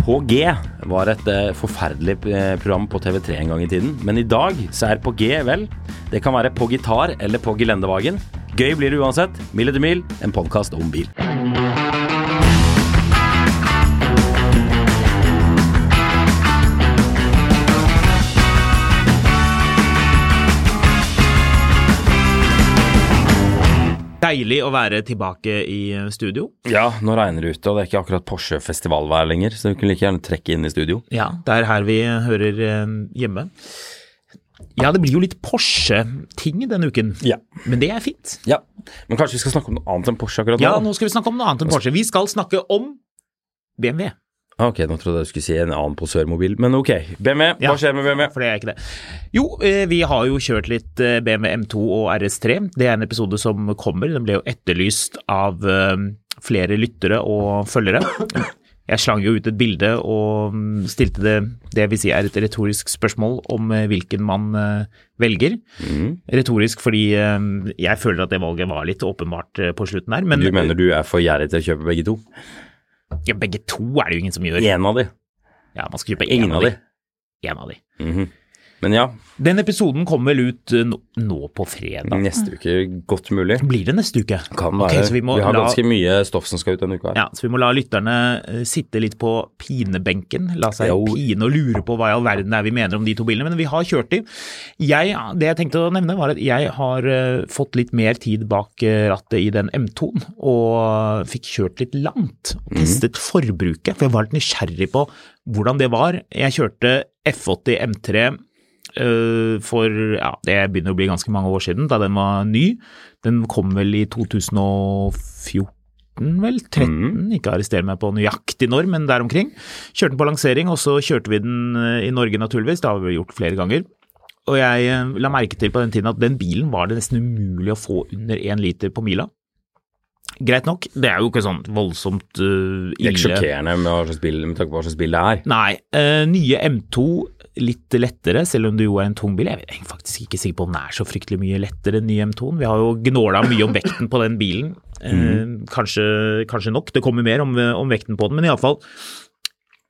På G var et eh, forferdelig eh, program på TV3 en gang i tiden. Men i dag så er På G, vel, det kan være på gitar eller på gelendevagen. Gøy blir det uansett. Mil etter mil, en podkast om bil. Deilig å være tilbake i studio. Ja, nå regner det ute, og det er ikke akkurat Porsche-festivalvær lenger, så du kunne like gjerne trekke inn i studio. Ja, det er her vi hører eh, hjemme. Ja, det blir jo litt Porsche-ting denne uken, Ja. men det er fint. Ja, Men kanskje vi skal snakke om noe annet enn Porsche akkurat nå? Ja, nå skal vi snakke om noe annet enn Porsche. Vi skal snakke om BMW. Ah, Ok, nå trodde jeg du skulle si en annen posørmobil, men ok. BMW, Ja. hva skjer med BMW? For det er ikke det. Jo, eh, vi har jo kjørt litt eh, BMW M2 og RS3. Det er en episode som kommer. Den ble jo etterlyst av eh, flere lyttere og følgere. Jeg slang jo ut et bilde og mm, stilte det det vil si er et retorisk spørsmål om hvilken man velger. velger. Retorisk fordi jeg føler at det valget var litt åpenbart på slutten her. Men Du mener du er for gjerrig til å kjøpe begge to? Ja, begge to er det jo ingen som gjør. En av de. Ja, man skal kjøpe én av de. En av de. Mhm. Men ja, Den episoden kommer vel ut eh, nå, på fredag. neste uke godt mulig. Blir det neste uke? Kan være. Okay, vi, vi, har la, ganske mye stoff som skal ut denne uka. her. ja, så vi må la lytterne eh, sitte litt på pinebenken, la seg Jo. pine og lure på hva i all verden det er vi mener om de to bilene, men vi har kjørt de. Jeg, det jeg tenkte å nevne var at jeg har eh, fått litt mer tid bak rattet i den M2-en, og fikk kjørt litt langt, og testet forbruket, for jeg var litt nysgjerrig på hvordan det var. Jeg kjørte F80 M3 eh, for ja, det begynner å bli ganske mange år siden, da den var ny. Den kom vel i 2014, vel? 13? Ikke arrester meg på nøyaktig når, men der omkring. Kjørte den på lansering, og så kjørte vi den eh, i Norge naturligvis. Det har vi gjort flere ganger. Og jeg eh, la merke til på den tiden at den bilen var det nesten umulig å få under én liter på mila. Greit nok, det er jo ikke sånn voldsomt uh, Det er ikke sjokkerende med, hva bil, med tanke på hva slags bil det er. Nei, Uh, nye M2 litt lettere, selv om det jo er en tung bil. Jeg er faktisk ikke sikker på om den er så fryktelig mye lettere enn nye M2-en. Vi har jo gnåla mye om vekten på den bilen. Eh, kanskje, kanskje nok, det kommer mer om, om vekten på den, men iallfall.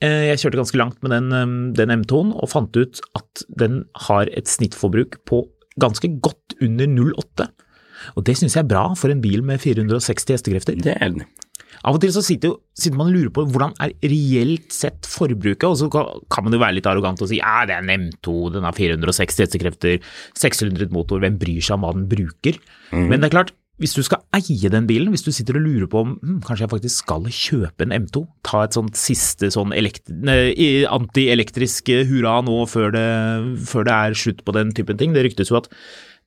Eh, jeg kjørte ganske langt med den, eh, den M2-en og fant ut at den har et snittforbruk på ganske godt under 0,8. Og det syns jeg er bra for en bil med 460 hestekrefter. Det er enig. Av og til så sitter, jo, sitter man og lurer på hvordan er reelt sett forbruket, og så kan man jo være litt arrogant og si ja, det er en M2, den har 460 hestekrefter, 600 motor, hvem bryr seg om hva den bruker? Men det er klart, hvis du skal eie den bilen, hvis du sitter og lurer på om hm, kanskje jeg faktisk skal kjøpe en M2, ta et sånt siste sånn antielektrisk hurra nå før det, før det er slutt på den typen ting. Det ryktes jo at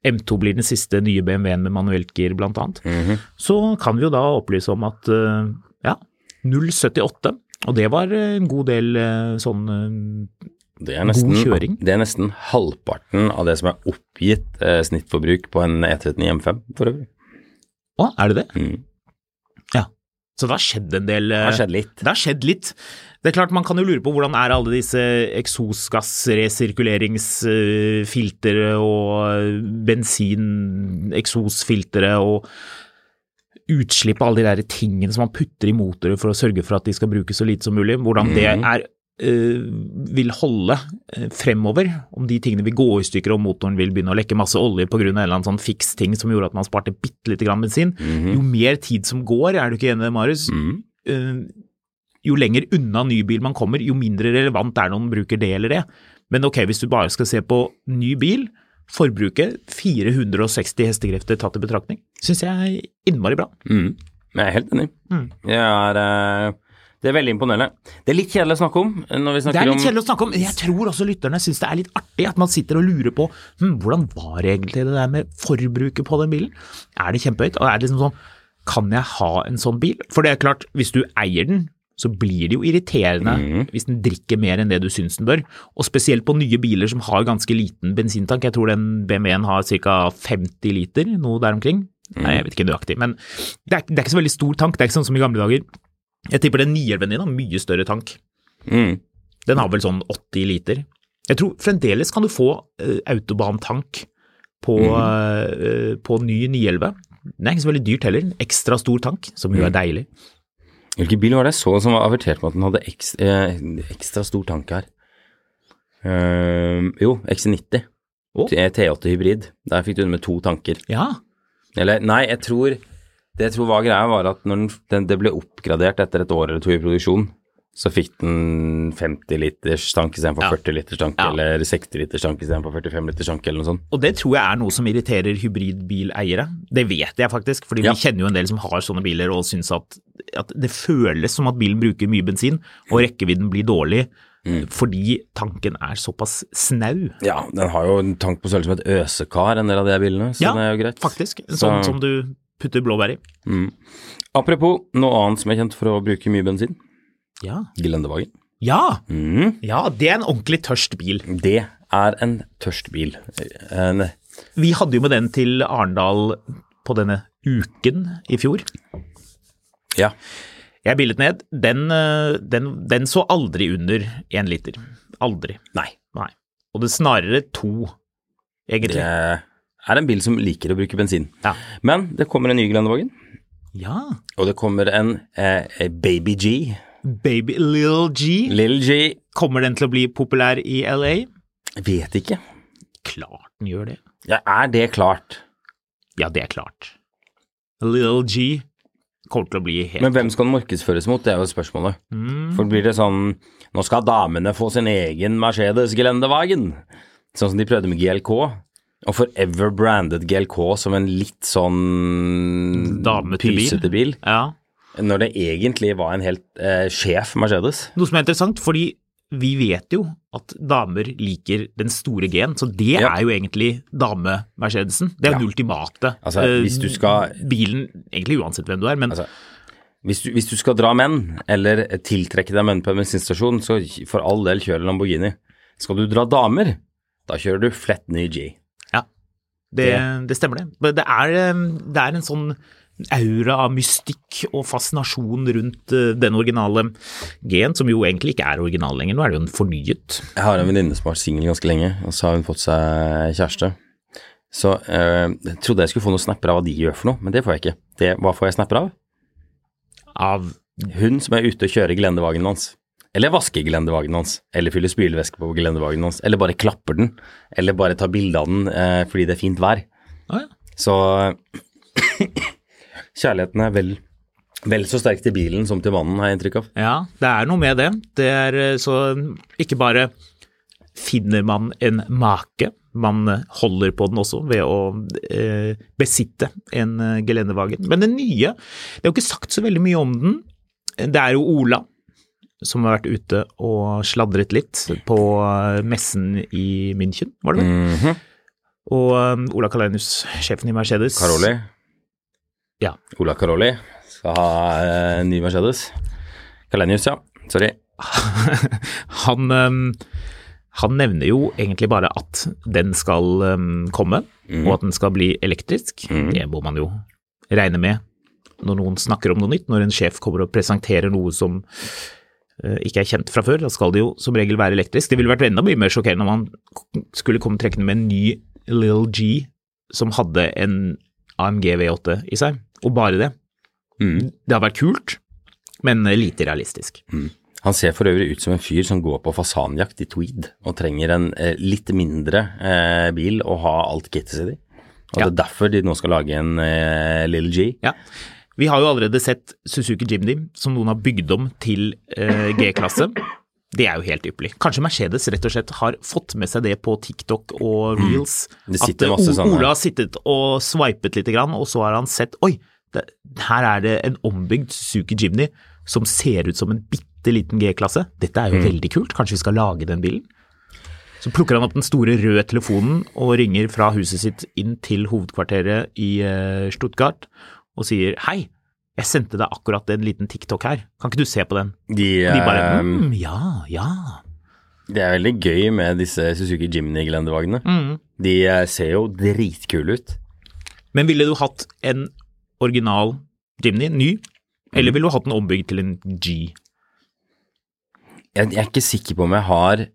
M2 blir den siste nye BMW-en med manuelt gir, blant annet. Så kan vi jo da opplyse om at eh, ja, 0,78, og det var en god del eh, sånn eh, Det er, nesten, God kjøring. det er nesten halvparten av det som er oppgitt eh, snittforbruk på en E39 M5, for øvrig. Å, er det det? Mm. Så det har skjedd en del eh, Det har skjedd litt. Det har skjedd litt. Det er klart Man kan jo lure på hvordan er alle disse eksosgassresirkuleringsfiltre og bensin-eksosfiltre og utslipp av alle de der tingene som man putter i motorer for å sørge for at de skal brukes så lite som mulig. Hvordan det Mhm. er eh, vil holde eh, fremover, om de tingene vil gå i stykker og motoren vil begynne å lekke masse olje pga. en eller annen sånn fiks ting som gjorde at man sparte bitte lite grann bensin, jo mer tid som går, er du ikke enig, Marius? Eh, jo lenger unna ny bil man kommer, jo mindre relevant er det om man bruker det eller det. Men ok, hvis du bare skal se på ny bil, forbruket 460 hestekrefter tatt i betraktning, syns jeg er innmari bra. Mm. Jeg er helt enig. Jeg er, eh, det er veldig imponerende. Det er litt kjedelig å snakke om når vi Det er litt om kjedelig å snakke om, jeg tror også lytterne syns det er litt artig at man sitter og lurer på hm, hvordan var egentlig det der med forbruket på den bilen? Er det kjempehøyt? Og er det liksom sånn, kan jeg ha en sånn bil? For det er klart, hvis du eier den, så blir det jo irriterende hvis den drikker mer enn det du syns den bør. Og spesielt på nye biler som har ganske liten bensintank. Jeg tror den BMW-en har ca. 50 liter, noe der omkring. Nei, jeg vet ikke nøyaktig, men det er, det er ikke så veldig stor tank. Det er ikke sånn som i gamle dager. Jeg tipper den 911 din har mye større tank. Mm. Den har vel sånn 80 liter. Jeg tror fremdeles kan du få uh, autobantank på, eh, på ny 911. Den er ikke så veldig dyrt heller. Ekstra stor tank, som jo er deilig. Hvilken bil var det jeg så som var avertert med at den hadde ekstra, eh, ekstra stor tank her? Uh, jo, XC90. Oh. T- T8 hybrid. Der fikk du den med to tanker. Ja, Eller nei, jeg tror Det jeg tror var greia, var at når den, den, det ble oppgradert etter et år eller to i produksjon, så fikk den 50 liters tank istedenfor Ja. 40 liters tank, Ja. eller 60 liters tank istedenfor 45 liters tank, eller noe sånt. og det tror jeg er noe som irriterer hybridbileiere. Det vet jeg faktisk, fordi Ja. vi kjenner jo en del som har sånne biler og syns at, at det føles som at bilen bruker mye bensin, og rekkevidden blir dårlig fordi tanken er såpass snau. Ja, den har jo en tank på størrelse med et øsekar, en del av de bilene, så Ja, det er jo greit. Faktisk. Sånn Så- som du putter blåbær i. Mm. Apropos noe annet som er kjent for å bruke mye bensin. Ja. Gelendevagen. Ja, Mm. ja, det er en ordentlig tørst bil. Det er en tørst bil. En, Vi hadde jo med den til Arendal på denne uken i fjor. ja. Jeg bildet ned. Den, eh, den, den så aldri under én liter. Aldri. Nei. Nei. Og det snarere to, egentlig. Det. Er en bil som liker å bruke bensin. Ja. Men det kommer en ny Gelendevagen, ja. og det kommer en eh, Baby G. Baby Little G. Little G. Kommer den til å bli populær i LA? Vet ikke. Klart den gjør det. Ja, er det klart? Ja, det er klart. Little G kommer til å bli helt Men hvem skal den markedsføres mot, det er jo spørsmålet. For blir det sånn Nå skal damene få sin egen Mercedes Gelendewagen. Sånn som de prøvde med GLK. Og forever branded GLK som en litt sånn Damete pysete bil. Ja. Når det egentlig var en helt eh, sjef Mercedes. Noe som er interessant, fordi vi vet jo at damer liker den store G-en, så det Ja. er jo egentlig dame-Mercedesen. Det er jo Ja. den ultimate Altså, eh, skal- bilen, egentlig uansett hvem du er, men Altså, Hvis du, hvis du skal dra menn, eller tiltrekke deg menn på en bensinstasjon, så for all del kjør Lamborghini. Skal du dra damer, da kjører du flett ny G. det, det stemmer det. Det er, det er en sånn aura av mystikk og fascinasjon rundt eh, den originale G-en, som jo egentlig ikke er original lenger. Nå er det jo en fornyet. Jeg har en venninne som har vært singel ganske lenge, og så har hun fått seg kjæreste. Så øh, jeg trodde jeg skulle få noen snapper av hva de gjør for noe, men det får jeg ikke. Det, hva får jeg snapper av? Av Hun som er ute og kjører gelendevagen hans. Eller vasker gelendervognen hans. Eller fyller spylevæske på gelendervognen hans. Eller bare klapper den. Eller bare tar bilde av den eh, fordi det er fint vær. Ah, ja. Så kjærligheten er vel, vel så sterk til bilen som til mannen, har jeg inntrykk av. Ja, det er noe med det. Det er eh, så ikke bare finner man en make, man eh, holder på den også ved å eh, besitte en gelendervagen. Men den nye, det er jo ikke sagt så veldig mye om den. Det er jo Ola som har vært ute og sladret litt på eh, messen i München, var det vel? Mhm. Og um, Ola Kalenius, sjefen i Mercedes. Caroli. Ja. Ola Caroli skal ha uh, ny Mercedes. Kalenius, ja. Sorry. han, um, han nevner jo egentlig bare at den skal um, komme, og at den skal bli elektrisk. Det må man jo regne med når noen snakker om noe nytt. Når en sjef kommer og presenterer noe som ikke er kjent fra før, da skal det jo som regel være elektrisk. Det ville vært enda mye mer sjokkerende om han skulle komme trekkende med en ny Lil G som hadde en AMG V8 i seg, og bare det. Mm. Det hadde vært kult, men lite realistisk. Han ser for øvrig ut som en fyr som går på fasanjakt i tweed og trenger en eh, litt mindre eh, bil å ha alt kittet sitt i. Og Ja. Det er derfor de nå skal lage en eh, Little G. Ja. Vi har jo allerede sett Suzuki Jimny som noen har bygd om til eh, G-klasse. Det er jo helt ypperlig. Kanskje Mercedes rett og slett har fått med seg det på TikTok og Reels. Det at eh, Ola har sittet og swipet litt, grann, og så har han sett Oi, det, her er det en ombygd Suzuki Jimny som ser ut som en bitte liten G-klasse. Dette er jo veldig kult. Kanskje vi skal lage den bilen? Så plukker han opp den store røde telefonen og ringer fra huset sitt inn til hovedkvarteret i eh, Stuttgart og sier hei, jeg sendte deg akkurat en liten TikTok her, kan ikke du se på den? De, Og de bare eh, mm, ja, ja. Det er veldig gøy med disse Suzuki Jimny-gelendevagnene. De eh, ser jo dritkule ut. Men ville du hatt en original Jimny, ny, eller ville du hatt den ombygd til en G? Jeg, jeg er ikke sikker på om jeg har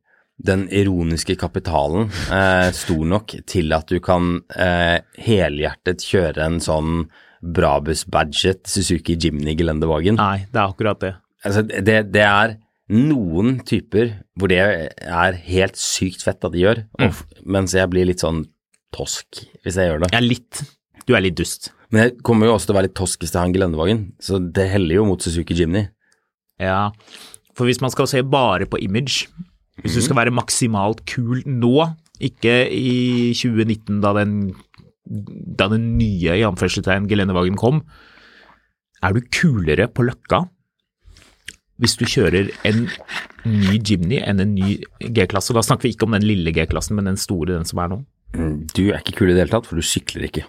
den ironiske kapitalen eh, stor nok til at du kan eh, helhjertet kjøre en sånn Brabus-badget Suzuki Jimny-gelendevagen. Nei, det er akkurat det. Altså, det, det er noen typer hvor det er helt sykt fett at de gjør, og, mens jeg blir litt sånn tosk hvis jeg gjør det. Jeg er litt, du er litt dust. Men jeg kommer jo også til å være litt tosk hvis jeg har en gelendevagen, så det heller jo mot Suzuki Jimny. Ja, for hvis man skal se bare på image, hvis du skal være maksimalt kul nå, ikke i 2019 da den, da den nye i anførselstegn gelendevagen kom, er du kulere på Løkka hvis du kjører en ny Jimny enn en ny G-klasse. Da snakker vi ikke om den lille G-klassen, men den store, den som er nå. Du er ikke kul i det hele tatt, for du sykler ikke.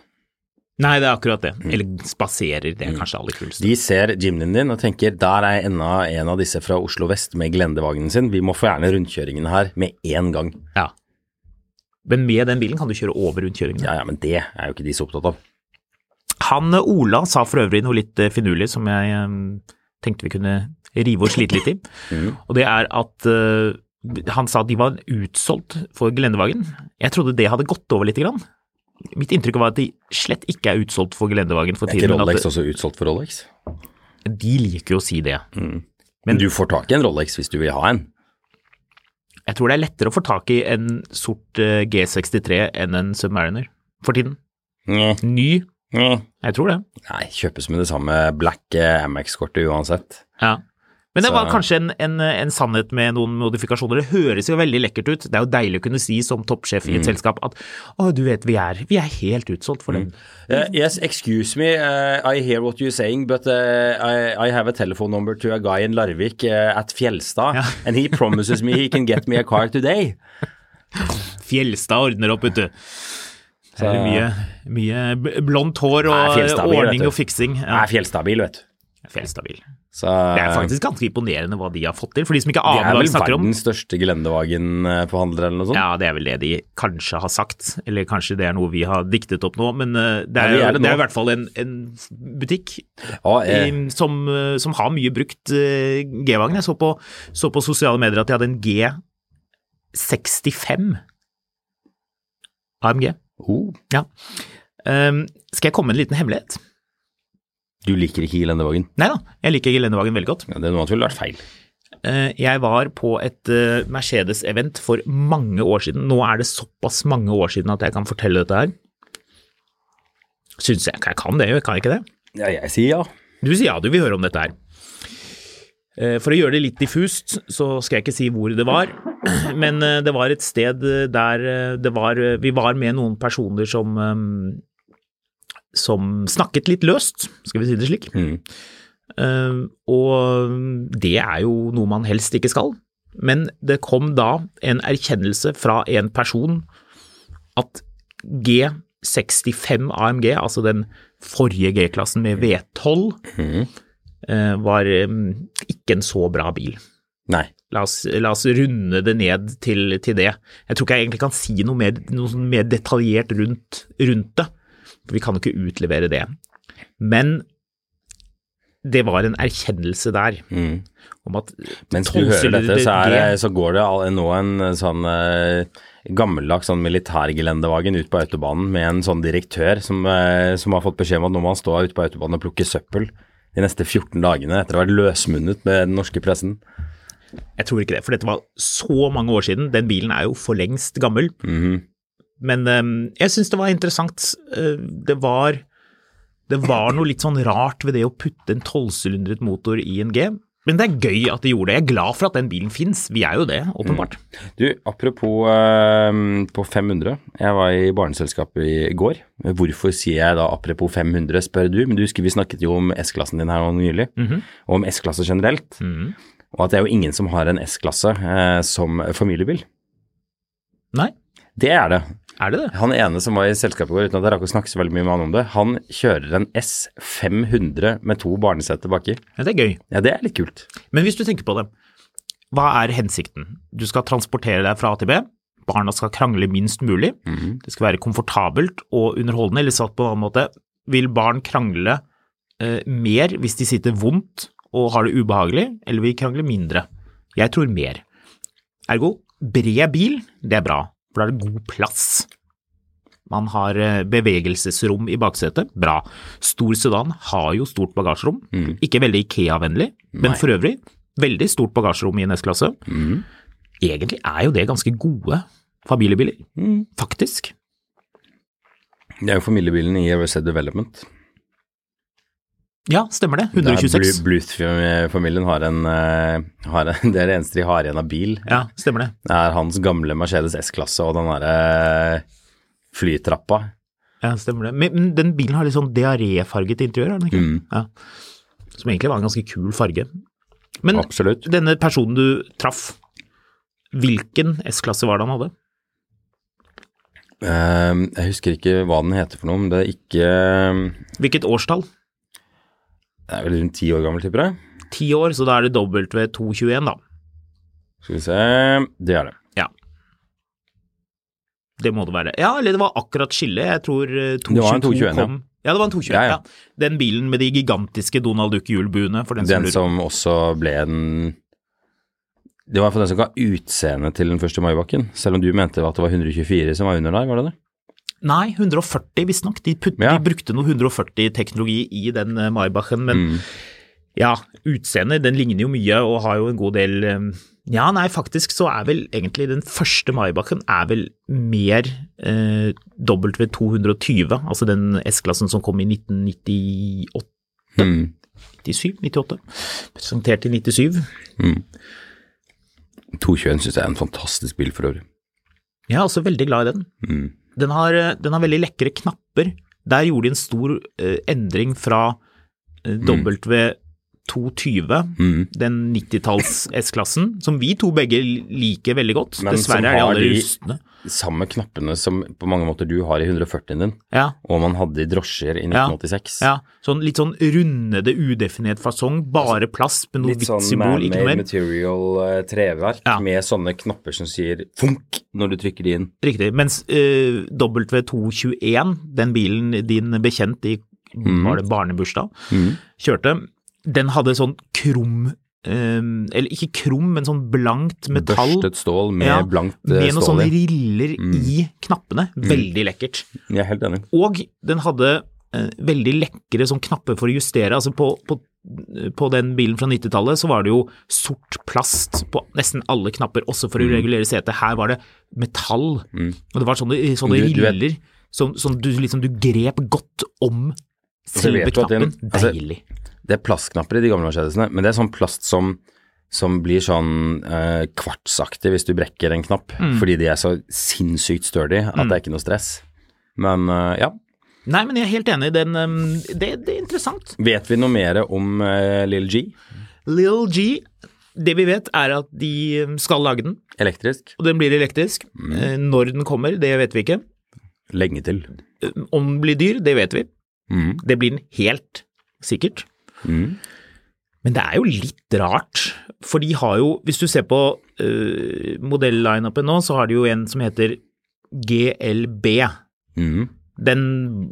Nei, det er akkurat det. Eller spaserer, det er kanskje aller kuleste. De ser Jimnyen din og tenker der er enda en av disse fra Oslo vest med gelendevognen sin, vi må fjerne rundkjøringen her med en gang. Ja. Men med den bilen kan du kjøre over rundkjøringene. Ja ja, men det er jo ikke de så opptatt av. Han eh, Ola sa for øvrig noe litt eh, finurlig som jeg eh, tenkte vi kunne rive og slite litt i. Og det er at uh, han sa at de var utsolgt for gelendevagen. Jeg trodde det hadde gått over lite grann. Mitt inntrykk var at de slett ikke er utsolgt for gelendevagen for Er ikke Rolex at også utsolgt for Rolex? de liker jo å si det. Men du får tak i en Rolex hvis du vil ha en. Jeg tror det er lettere å få tak i en sort eh, G63 enn en Submariner for tiden. Nye. Ny, Nye. jeg tror det. Nei, kjøpes med det samme black eh, Amex-kortet uansett. Ja. Men det Så- var kanskje en, en, en sannhet med noen modifikasjoner. Det høres jo veldig lekkert ut. Det er jo deilig å kunne si som toppsjef Mm. i et selskap at å, du vet, vi er, vi er helt utsolgt for den. Uh, yes, excuse me, uh, I hear what you're saying, but uh, I, I have a telephone number to a guy in Larvik at Fjelstad, Ja. and he promises me he can get me a car today. Fjelstad ordner opp, vet du. Så er det mye, mye b- blondt hår og ordning og fiksing. Det Ja, er Fjelstad-bil, vet du. Fjelstad-bil. Så, Det er faktisk ganske imponerende hva de har fått til. For de som ikke aner er hva vel vi snakker om. verdens største gelendevagenforhandler eller noe sånt? Ja, det er vel det de kanskje har sagt, eller kanskje det er noe vi har diktet opp nå. Men eh, det Ja, er, vi er det det er i hvert fall en, en butikk Ja, eh, som, eh, som har mye brukt eh, G-vagn. Jeg så på, så på sosiale medier at de hadde en G65 AMG. oh, Ja. Um, skal jeg komme med en liten hemmelighet? Du liker ikke gelendevagen. Nei da, jeg liker gelendevagen veldig godt. Ja, det er noe som ville vært feil. Eh, Jeg var på et eh, Mercedes-event for mange år siden. Nå er det såpass mange år siden at jeg kan fortelle dette her. Syns jeg jeg kan det, jeg kan jeg ikke det? Ja, jeg sier ja. Du sier ja, du vil høre om dette her. Eh, For å gjøre det litt diffust, så skal jeg ikke si hvor det var, men det var et sted der det var Vi var med noen personer som som snakket litt løst, skal vi si det slik. Mm. Uh, og det er jo noe man helst ikke skal. Men det kom da en erkjennelse fra en person at G65 AMG, altså den forrige G-klassen med V12, eh, var um, ikke en så bra bil. Nei. La oss, la oss runde det ned til, til det. Jeg tror ikke jeg egentlig kan si noe mer, noe sånn mer detaljert rundt, rundt det, for vi kan jo ikke utlevere det. Men det var en erkjennelse der Mm. om at Mens du hører dette, så, er det, så går det nå en eh, sånn eh, gammeldags sånn militærgelendevagen ut på autobanen med en sånn direktør som, eh, som har fått beskjed om at nå må han stå ute på autobanen og plukke søppel de neste 14 dagene etter å ha vært løsmunnet med den norske pressen. Jeg tror ikke det, for dette var så mange år siden. Den bilen er jo for lengst gammel. Mhm. Men eh, jeg syns det var interessant. Eh, det var det var noe litt sånn rart ved det å putte en tolvsylindret motor i en G. Men det er gøy at de gjorde det. Jeg er glad for at den bilen fins. Vi er jo det, åpenbart. Du, apropos uh, på 500. Jeg var i barneselskapet i går. Hvorfor sier jeg da apropos 500, spør du. Men du husker vi snakket jo om S-klassen din her nylig, mm -hmm. og om S-klasse generelt. Og at det er jo ingen som har en S-klasse uh, som familiebil. Nei, Det er det. Er det det? Han ene som var i selskapet i går, uten at jeg rakk å snakke så veldig mye med han om det, han kjører en S500 med to barnesetter baki. Ja, det er gøy. Ja, det er litt kult. Men hvis du tenker på det, hva er hensikten? Du skal transportere deg fra A til B. Barna skal krangle minst mulig. Det skal være komfortabelt og underholdende. Eller sagt på en annen måte, vil barn krangle eh, mer hvis de sitter vondt og har det ubehagelig, eller vil de krangle mindre? Jeg tror mer. Ergo, bred bil, det er bra, for da er det god plass. Man har eh, bevegelsesrom i baksetet, bra. Stor sedan har jo stort bagasjerom, ikke veldig Ikea-vennlig, men for øvrig veldig stort bagasjerom i en S-klasse. Egentlig er jo det ganske gode familiebiler, faktisk. Det er jo familiebilen i Reset Development. Ja, stemmer det. 126. Bluth-familien har en, eh, har en Det er det eneste de har igjen av bil. Ja, stemmer det. Det er hans gamle Mercedes S-klasse og den derre flytrappa. Ja, stemmer det. Men men den bilen har litt sånn diaréfarget interiør, har den ikke? Mm. Ja. Som egentlig var en ganske kul farge. Men Absolutt. denne personen du traff, hvilken S-klasse var det han hadde? Eh, jeg husker ikke hva den heter for noe, men det er ikke Hvilket årstall? Det er vel rundt ti år gammel, tipper jeg. Ti år, så da er det W221, da. Skal vi se Det er det. Ja. Det må det være. Ja, eller det var akkurat skille. Jeg tror eh, 222 Det var en 221, ja. kom Ja, det var en 221. Ja, Ja, ja. Den bilen med de gigantiske Donald Duck-hjulbuene, den, Den som som også ble den Det var for den som ga utseende til den første Maibakken, selv om du mente at det var 124 som var under der, var det det? Nei, 140 visstnok. De, putt- Ja. de brukte noe 140-teknologi i den eh, Maybachen, men Mm. ja, utseendet, den ligner jo mye og har jo en god del eh, Ja, nei, faktisk så er vel egentlig den første Maybachen er vel mer eh, W220, altså den S-klassen som kom i 1998. Mm. 97, 98. Presentert i 97. 221 syns jeg er en fantastisk bil for øvrig. Jeg er også veldig glad i den. Mm. Den har, eh, den har veldig lekre knapper. Der gjorde de en stor uh, endring fra uh, W220, Mm. den 90-talls S-klassen, som vi to begge liker veldig godt. Men Dessverre er de aller alle rustne. Samme knappene som på mange måter du har i 140-en din, Ja, og man hadde i drosjer i 1986. ja. Sånn, litt sånn rundede, udefinert fasong, bare plass med noe Litt hvitt sånn symbol, ikke noe man-made sånn material eh, treverk Ja. med sånne knapper som sier funk når du trykker de inn. Riktig. Mens uh, W221, den bilen din bekjent i mm. var det barnebursdag, kjørte, den hadde sånn krum eh, Eller ikke krum, men sånn blankt metall. Børstet stål med Ja, blankt eh, med noen sånne riller riller i knappene. Veldig lekkert. Jeg er helt enig. Og den hadde uh, veldig lekre sånn knapper for å justere. Altså på, på, på den bilen fra 90-tallet så var det jo sort plast på nesten alle knapper, også for å Mm. regulere setet. Her var det metall, og det var sånne, sånne Du- riller som, som du liksom du grep godt om selve knappen. den- altså- Deilig. Det er plastknapper i de gamle Mercedesene, men det er sånn plast som, som blir sånn eh, kvartsaktig hvis du brekker en knapp, Mm. fordi de er så sinnssykt sturdy at det er ikke noe stress. Men eh, ja, Nei, men jeg er helt enig. Den, um, det, det er interessant. vet vi noe mer om uh, Lill G? Lil G, det vi vet er at de um, skal lage den, Elektrisk? og den blir elektrisk. Mm. Eh, Når den kommer, det vet vi ikke. Lenge til. Om den blir dyr, det vet vi. Mm. Det blir den helt sikkert. Mm. Men det er jo litt rart, for de har jo, hvis du ser på uh, modellineupen nå, så har de jo en som heter GLB. Mm. Den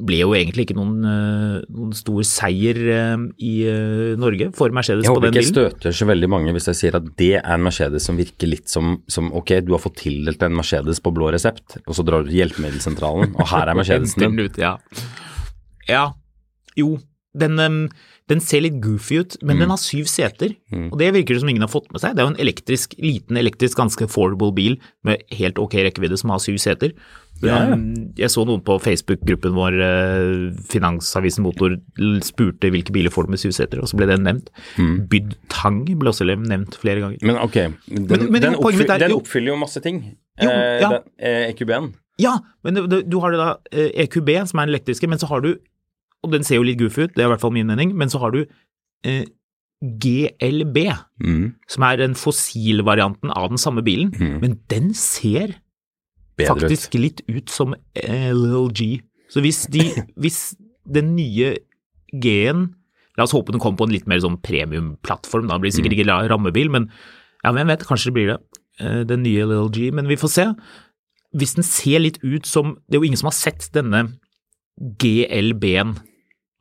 ble jo egentlig ikke noen, uh, noen stor seier uh, i uh, Norge for Mercedes Jeg håper ikke jeg støter så veldig mange hvis jeg sier at det er en Mercedes som virker litt som, som ok, du har fått tildelt en Mercedes på blå resept, og så drar du til hjelpemiddelsentralen, og her er Mercedesen din. ja. ja. Jo, den, em, Den ser litt goofy ut, men Mm. den har syv seter, og det virker det som ingen har fått med seg. Det er jo en elektrisk, liten elektrisk, ganske affordable bil med helt ok rekkevidde som har syv seter. Ja, ja. Um, Jeg så noen på Facebook-gruppen vår, eh, Finansavisen Motor, spurte hvilke biler får du med syv seter, og så ble den nevnt. Byd Tang ble også nevnt flere ganger. Men ok, den, Men- men den, oppfyller, er- den oppfyller jo masse ting. Jo, Eh, ja. eh, EQB-en. Ja, men du, du, har det da eh, EQB, som er den elektriske, men så har du, og den ser jo litt goofy ut, det er i hvert fall min mening, men så har du eh, GLB, Mm. som er den fossilvarianten av den samme bilen, men den ser Bedre faktisk litt ut som LLG. Så hvis, de, hvis den nye G-en La oss håpe den kommer på en litt mer sånn premiumplattform, da blir det sikkert ikke rammebil, men ja, hvem vet, kanskje det blir det. eh, Den nye LLG, men vi får se. Hvis den ser litt ut som Det er jo ingen som har sett denne GLB-en,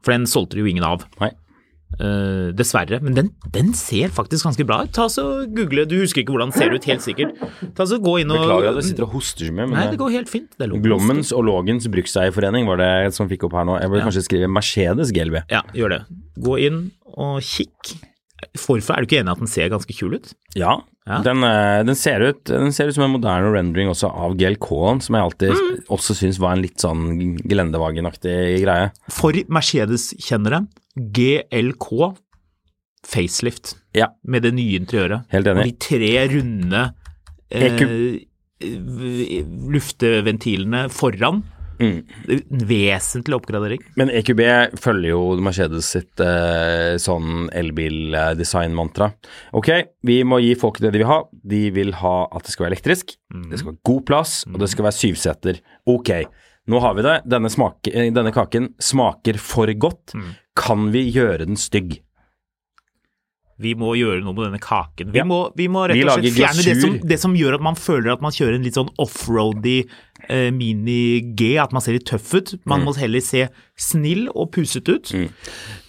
for den solgte de jo ingen av. Nei. Eh, dessverre, men den, den ser faktisk ganske bra ut. Ta så Google, du husker ikke hvordan den ser ut, helt sikkert. Ta så Gå inn og Beklager at jeg sitter og hoster så mye, men Nei, det går helt fint. Glommens og Lågens brukseierforening var det som fikk opp her nå. Jeg burde Ja. kanskje skrive Mercedes GLB. Ja, gjør det. Gå inn og kikk. Forfor er du ikke enig i at den ser ganske kul ut? Ja, Ja. Den, eh, den, ser ut, den ser ut som en moderne rendering også av GLK-en, som jeg alltid Mm. også syns var en litt sånn gelendevagenaktig greie. For Mercedes-kjennere, GLK facelift Ja, med det nye interiøret. Helt Og de tre runde eh, lufteventilene foran. Mm. En vesentlig oppgradering. Men EQB følger jo Mercedes sitt eh, sånn elbil-design-mantra. Ok, vi må gi folk det de vil ha. De vil ha at det skal være elektrisk, det skal være god plass, og det skal være syvseter. Ok, nå har vi det. Denne, smake, eh, denne kaken smaker for godt. Kan vi gjøre den stygg? Vi må gjøre noe med denne kaken. Vi, Ja. må, vi må rett og slett fjerne det som, det som gjør at man føler at man kjører en litt sånn offroady eh, mini-G, at man ser litt tøff ut. Mm. Man må heller se snill og pusete ut.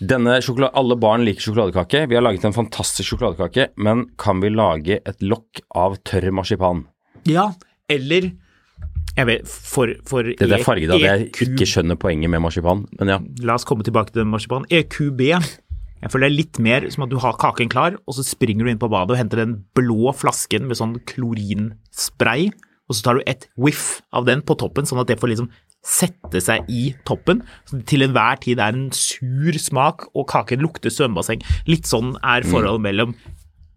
Denne Alle barn liker sjokoladekake. Vi har laget en fantastisk sjokoladekake, men kan vi lage et lokk av tørr marsipan? Ja, eller vet, for, for Det er farget av det jeg ikke skjønner poenget med marsipan, men ja. La oss komme tilbake til marsipan. EQB. Jeg føler det er litt mer som at du har kaken klar, og så springer du inn på badet og henter den blå flasken med sånn klorinspray, og så tar du et whiff av den på toppen, sånn at det får liksom sette seg i toppen. Så til enhver tid er en sur smak, og kaken lukter svømmebasseng. Litt sånn er Mm. forholdet mellom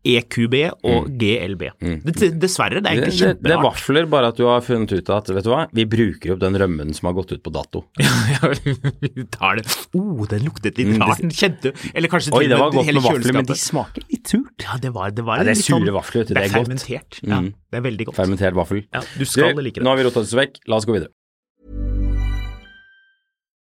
EQB og GLB. Det, dessverre, det er ikke egentlig det, det det vafler, bare at du har funnet ut at vet du hva, vi bruker opp den rømmen som har gått ut på dato. Ja, vi tar det. Oh, den luktet litt Mm, rart. Den kjente Eller kanskje Oi, det var godt med vafler, men de smaker litt surt. Ja, det var, det var Ja, det er litt sånn, sure vafler, vet du, Det det er er godt. fermentert. Ja, Mm. det er veldig godt. Fermentert vaffel. Ja, du skal like det. Nå har vi rota oss vekk, la oss gå videre.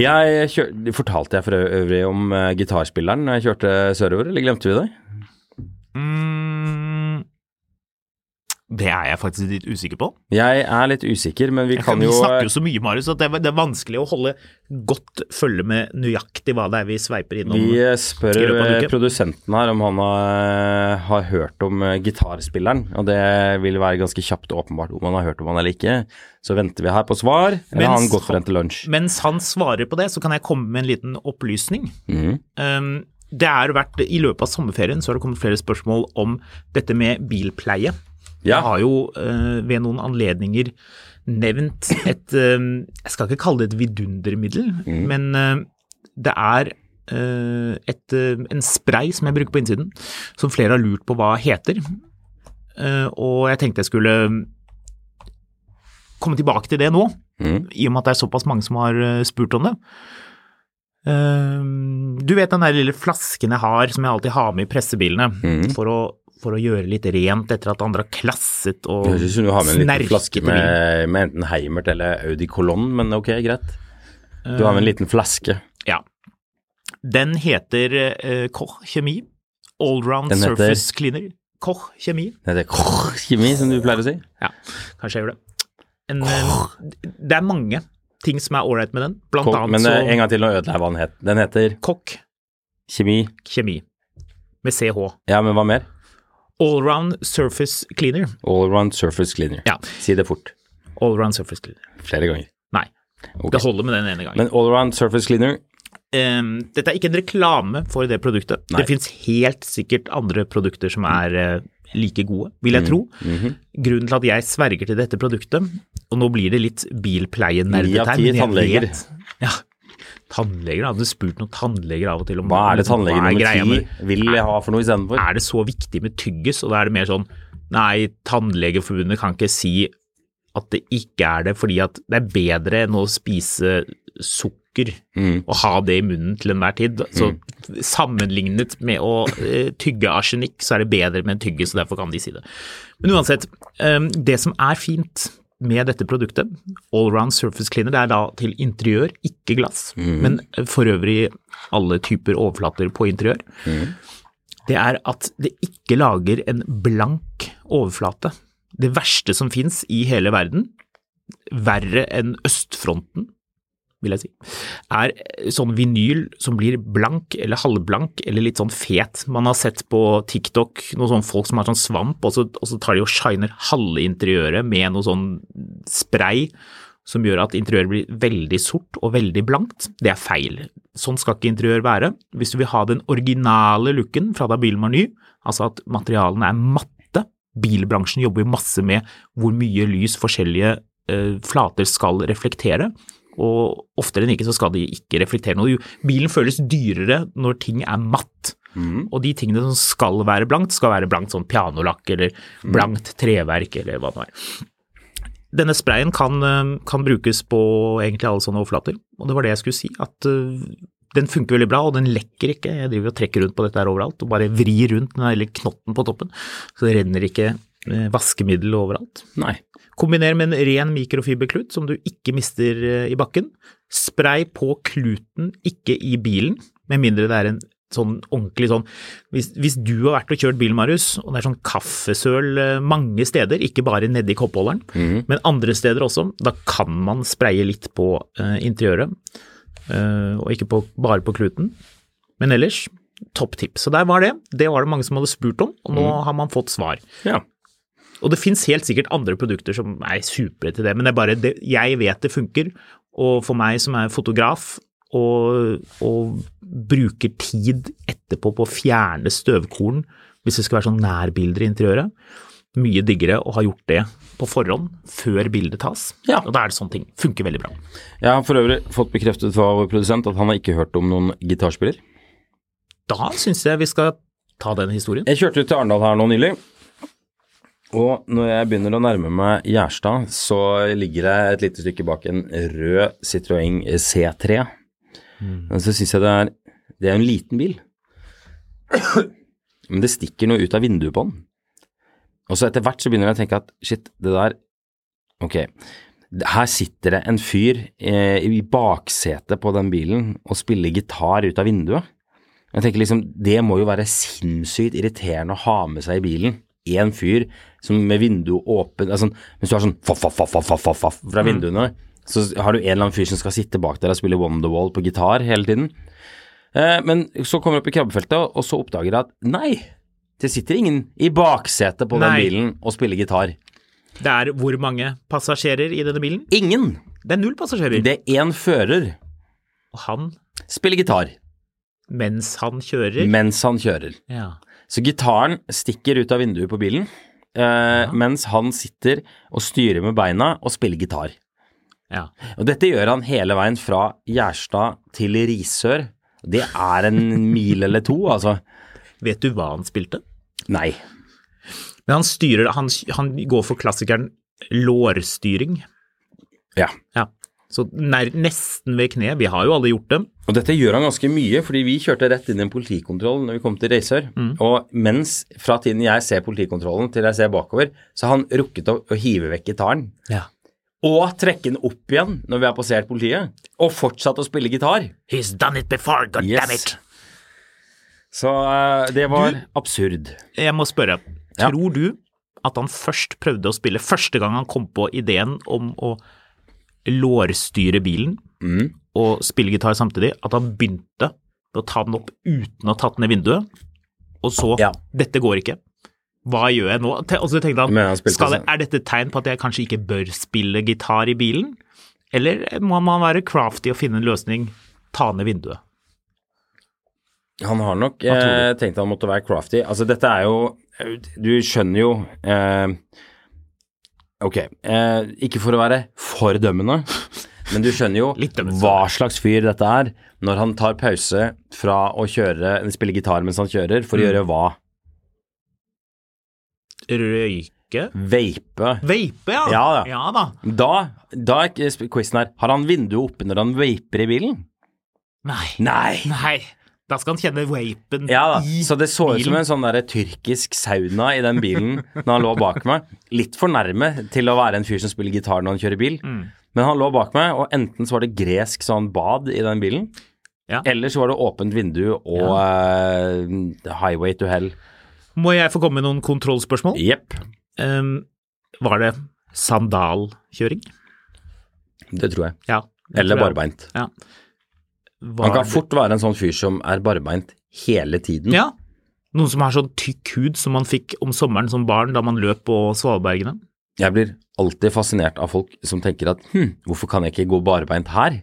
Jeg kjør, fortalte jeg for øvrig om uh, gitarspilleren når jeg kjørte sørover, eller glemte vi det? Mm, det er jeg faktisk litt usikker på. Jeg er litt usikker, men vi Jeg kan jo Vi snakker jo så mye, Marius, at det er, det er vanskelig å holde godt følge med nøyaktig hva det er vi sveiper innom. Vi eh, spør eh, produsenten her om han har, har hørt om eh, gitarspilleren, og det vil være ganske kjapt åpenbart om han har hørt om han eller ikke. Så venter vi her på svar, eller har han Mens gått frem til lunsj? Mens han svarer på det, så kan jeg komme med en liten opplysning. Mm. Um, det er vært, I løpet av sommerferien så har det kommet flere spørsmål om dette med bilpleie. Ja. Jeg har jo eh, ved noen anledninger nevnt et eh, Jeg skal ikke kalle det et vidundermiddel, Mm. men eh, det er et, en spray som jeg bruker på innsiden, som flere har lurt på hva heter. og jeg tenkte jeg skulle komme tilbake til det nå, Mm. i og med at det er såpass mange som har spurt om det. Du vet den der lille flasken jeg har, som jeg alltid har med i pressebilene, Mm. for, å, for å gjøre litt rent etter at andre har klasset og snerket. høres ut som du har med en liten flaske med, med enten Heimert eller Audi Colonne, men ok, greit. Du har med en liten flaske. Ja. Den heter uh, Koch Kjemi. Allround heter- Surface Cleaner. Koch Kjemi. Den heter Koch kjemi, som du pleier å si. Ja, kanskje jeg gjør det. En, eh, det er mange ting som er ålreit med den. Blant Kok- annet Men så Men en gang til, nå ødela jeg hva den het. Den heter Koch kjemi. Kjemi. Med CH. Ja, men hva mer? Allround Surface Cleaner. Allround Surface Cleaner. Ja. Si det fort. Allround Surface Cleaner. Flere ganger. Nei, Okay. det holder med den ene gangen. Men Allround Surface Cleaner um, dette er ikke en reklame for det produktet. Nei. Det finnes helt sikkert andre produkter som er uh, like gode, vil jeg tro. Mhm. Grunnen til at jeg sverger til dette produktet, og nå blir det litt bilpleienerdetegn Ni av ti tannleger. Ja, tannleger, hadde du spurt noen tannleger av og til om Hva er det tannleger er nummer ti vil ha for noe istedenfor? Er det så viktig med tyggis, og da er det mer sånn Nei, Tannlegeforbundet kan ikke si at det ikke er det, fordi at det er bedre enn å spise sukker Mm. og ha det i munnen til enhver tid. Så sammenlignet med å eh, tygge arsenikk, så er det bedre med en tyggis, og derfor kan de si det. Men uansett, eh, det som er fint med dette produktet, Allround Surface Cleaner, det er da til interiør, ikke glass, men for øvrig alle typer overflater på interiør. Det er at det ikke lager en blank overflate. Det verste som fins i hele verden, verre enn østfronten, vil jeg si, er sånn vinyl som blir blank eller halvblank eller litt sånn fet. Man har sett på TikTok noen sånne folk som har sånn svamp, og så, og så tar de og shiner halve interiøret med noe sånn spray som gjør at interiøret blir veldig sort og veldig blankt. Det er feil. Sånn skal ikke interiør være. Hvis du vil ha den originale looken fra da bilen var ny, altså at materialene er matte Bilbransjen jobber jo masse med hvor mye lys forskjellige eh, flater skal reflektere, og oftere enn ikke så skal de ikke reflektere noe. Bilen føles dyrere når ting er matt. Og de tingene som skal være blankt, skal være blankt sånn pianolakk eller blankt treverk eller hva det er. Denne sprayen kan, eh, kan brukes på egentlig alle sånne overflater, og det var det jeg skulle si. At eh, den funker veldig bra, og den lekker ikke. Jeg driver og trekker rundt på dette her overalt, og bare vrir rundt den lille knotten på toppen, så det renner ikke vaskemiddel overalt. Nei. Kombiner med en ren mikrofiberklut som du ikke mister eh, i bakken. Spray på kluten, ikke i bilen, med mindre det er en sånn ordentlig sånn hvis, hvis du har vært og kjørt bil, Marius, og det er sånn kaffesøl eh, mange steder, ikke bare nedi koppholderen, men andre steder også, da kan man spraye litt på uh, interiøret, Uh, og ikke på, bare på kluten. Men ellers, topp tips. Så der var det. Det var det mange som hadde spurt om, og nå har man fått svar. Ja. Og det finnes helt sikkert andre produkter som er supre til det, men det er bare det, jeg vet det funker. Og for meg som er fotograf og, og bruker tid etterpå på å fjerne støvkorn hvis det skal være sånn nærbilder i interiøret, mye diggere å ha gjort det på forhånd før bildet tas. Ja. Og da er det sånne ting. Funker veldig bra. Jeg har for øvrig fått bekreftet fra vår produsent at han har ikke hørt om noen gitarspiller. Da syns jeg vi skal ta den historien. Jeg kjørte ut til Arendal her nå nylig. Og når jeg begynner å nærme meg Gjerstad, så ligger jeg et lite stykke bak en rød Citroën C3. Men så syns jeg det er Det er en liten bil. Men det stikker noe ut av vinduet på den. Og så etter hvert så begynner jeg å tenke at shit, det der Ok. Her sitter det en fyr eh, i baksetet på den bilen og spiller gitar ut av vinduet. Jeg tenker liksom, Det må jo være sinnssykt irriterende å ha med seg i bilen. Én fyr som med vinduet åpent altså, Hvis du har sånn faff, faff, faff, faff, faff, faff fra vinduene, så har du en eller annen fyr som skal sitte bak der og spille Wonderwall på gitar hele tiden. Eh, men så kommer du opp i krabbefeltet, og så oppdager du at nei, det sitter ingen i baksetet på den bilen og spiller gitar. Det er hvor mange passasjerer i denne bilen? Ingen! Det er null passasjerer. Det er én fører. Og han, Spiller gitar mens han kjører mens han kjører. Ja. Så gitaren stikker ut av vinduet på bilen, eh, mens han sitter og styrer med beina og spiller gitar. ja. Og dette gjør han hele veien fra Gjerstad til Risør. Det er en mil eller to, altså. Vet du hva han spilte? Nei. Men han styrer Han, han går for klassikeren lårstyring. Ja. Ja. Så nær, nesten ved kne. Vi har jo alle gjort det. Og dette gjør han ganske mye, fordi vi kjørte rett inn i en politikontroll når vi kom til Røysør. Og mens fra tiden jeg ser politikontrollen til jeg ser bakover, så har han rukket å, å hive vekk gitaren. Ja. Og trekke den opp igjen når vi har passert politiet. Og fortsatt å spille gitar. He's done it before, god Yes. damn it. Så uh, det var Du- absurd. Jeg må spørre, Ja. tror du at han først prøvde å spille første gang han kom på ideen om å lårstyre bilen Mm. og spille gitar samtidig, at han begynte med å ta den opp uten å ha tatt den i vinduet, og så Ja. Dette går ikke. Hva gjør jeg nå? Og så tenkte han, skal sånn- er dette et tegn på at jeg kanskje ikke bør spille gitar i bilen? Eller må man være crafty og finne en løsning, ta ned vinduet? Han har nok eh, tenkt han måtte være crafty. Altså, dette er jo Du skjønner jo eh, Ok, eh, ikke for å være for dømmende, men du skjønner jo hva slags fyr dette er når han tar pause fra å kjøre, spille gitar mens han kjører, for å gjøre hva? Røyke? Vape. Vape, ja. Ja da. ja da. Da, da er quizen her. Har han vinduet oppe når han vaper i bilen? Nei. Nei. Nei. Da skal han kjenne vapen Ja da, i så det så ut som en sånn der tyrkisk sauna i den bilen når han lå bak meg. Litt for nærme til å være en fyr som spiller gitar når han kjører bil. Mm. Men han lå bak meg, og enten så var det gresk sånn bad i den bilen, Ja. eller så var det åpent vindu og eh, highway to hell. Må jeg få komme med noen kontrollspørsmål? Jepp, Um, var det sandalkjøring? det tror jeg. Ja. det Eller barbeint. Ja. Han kan fort være en sånn fyr som er barbeint hele tiden. Ja. Noen som har sånn tykk hud som man fikk om sommeren som barn da man løp på svalbergene. Jeg blir alltid fascinert av folk som tenker at hm, hvorfor kan jeg ikke gå barbeint her?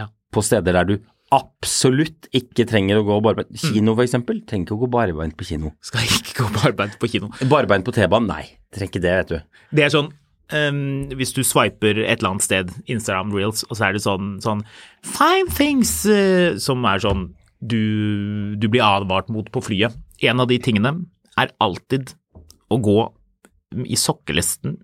Ja. På steder der du absolutt ikke trenger å gå barbeint. Mm. Kino for eksempel, trenger ikke å gå barbeint på kino. Skal ikke gå barbeint på kino. Barbeint på T-banen, nei, trenger ikke det, vet du. Det er sånn ehm, hvis du swiper et eller annet sted, Instagram Reels, og så er det sånn, sånn Five things uh, som er sånn du, du blir advart mot på flyet. En av de tingene er alltid å gå i sokkelesten,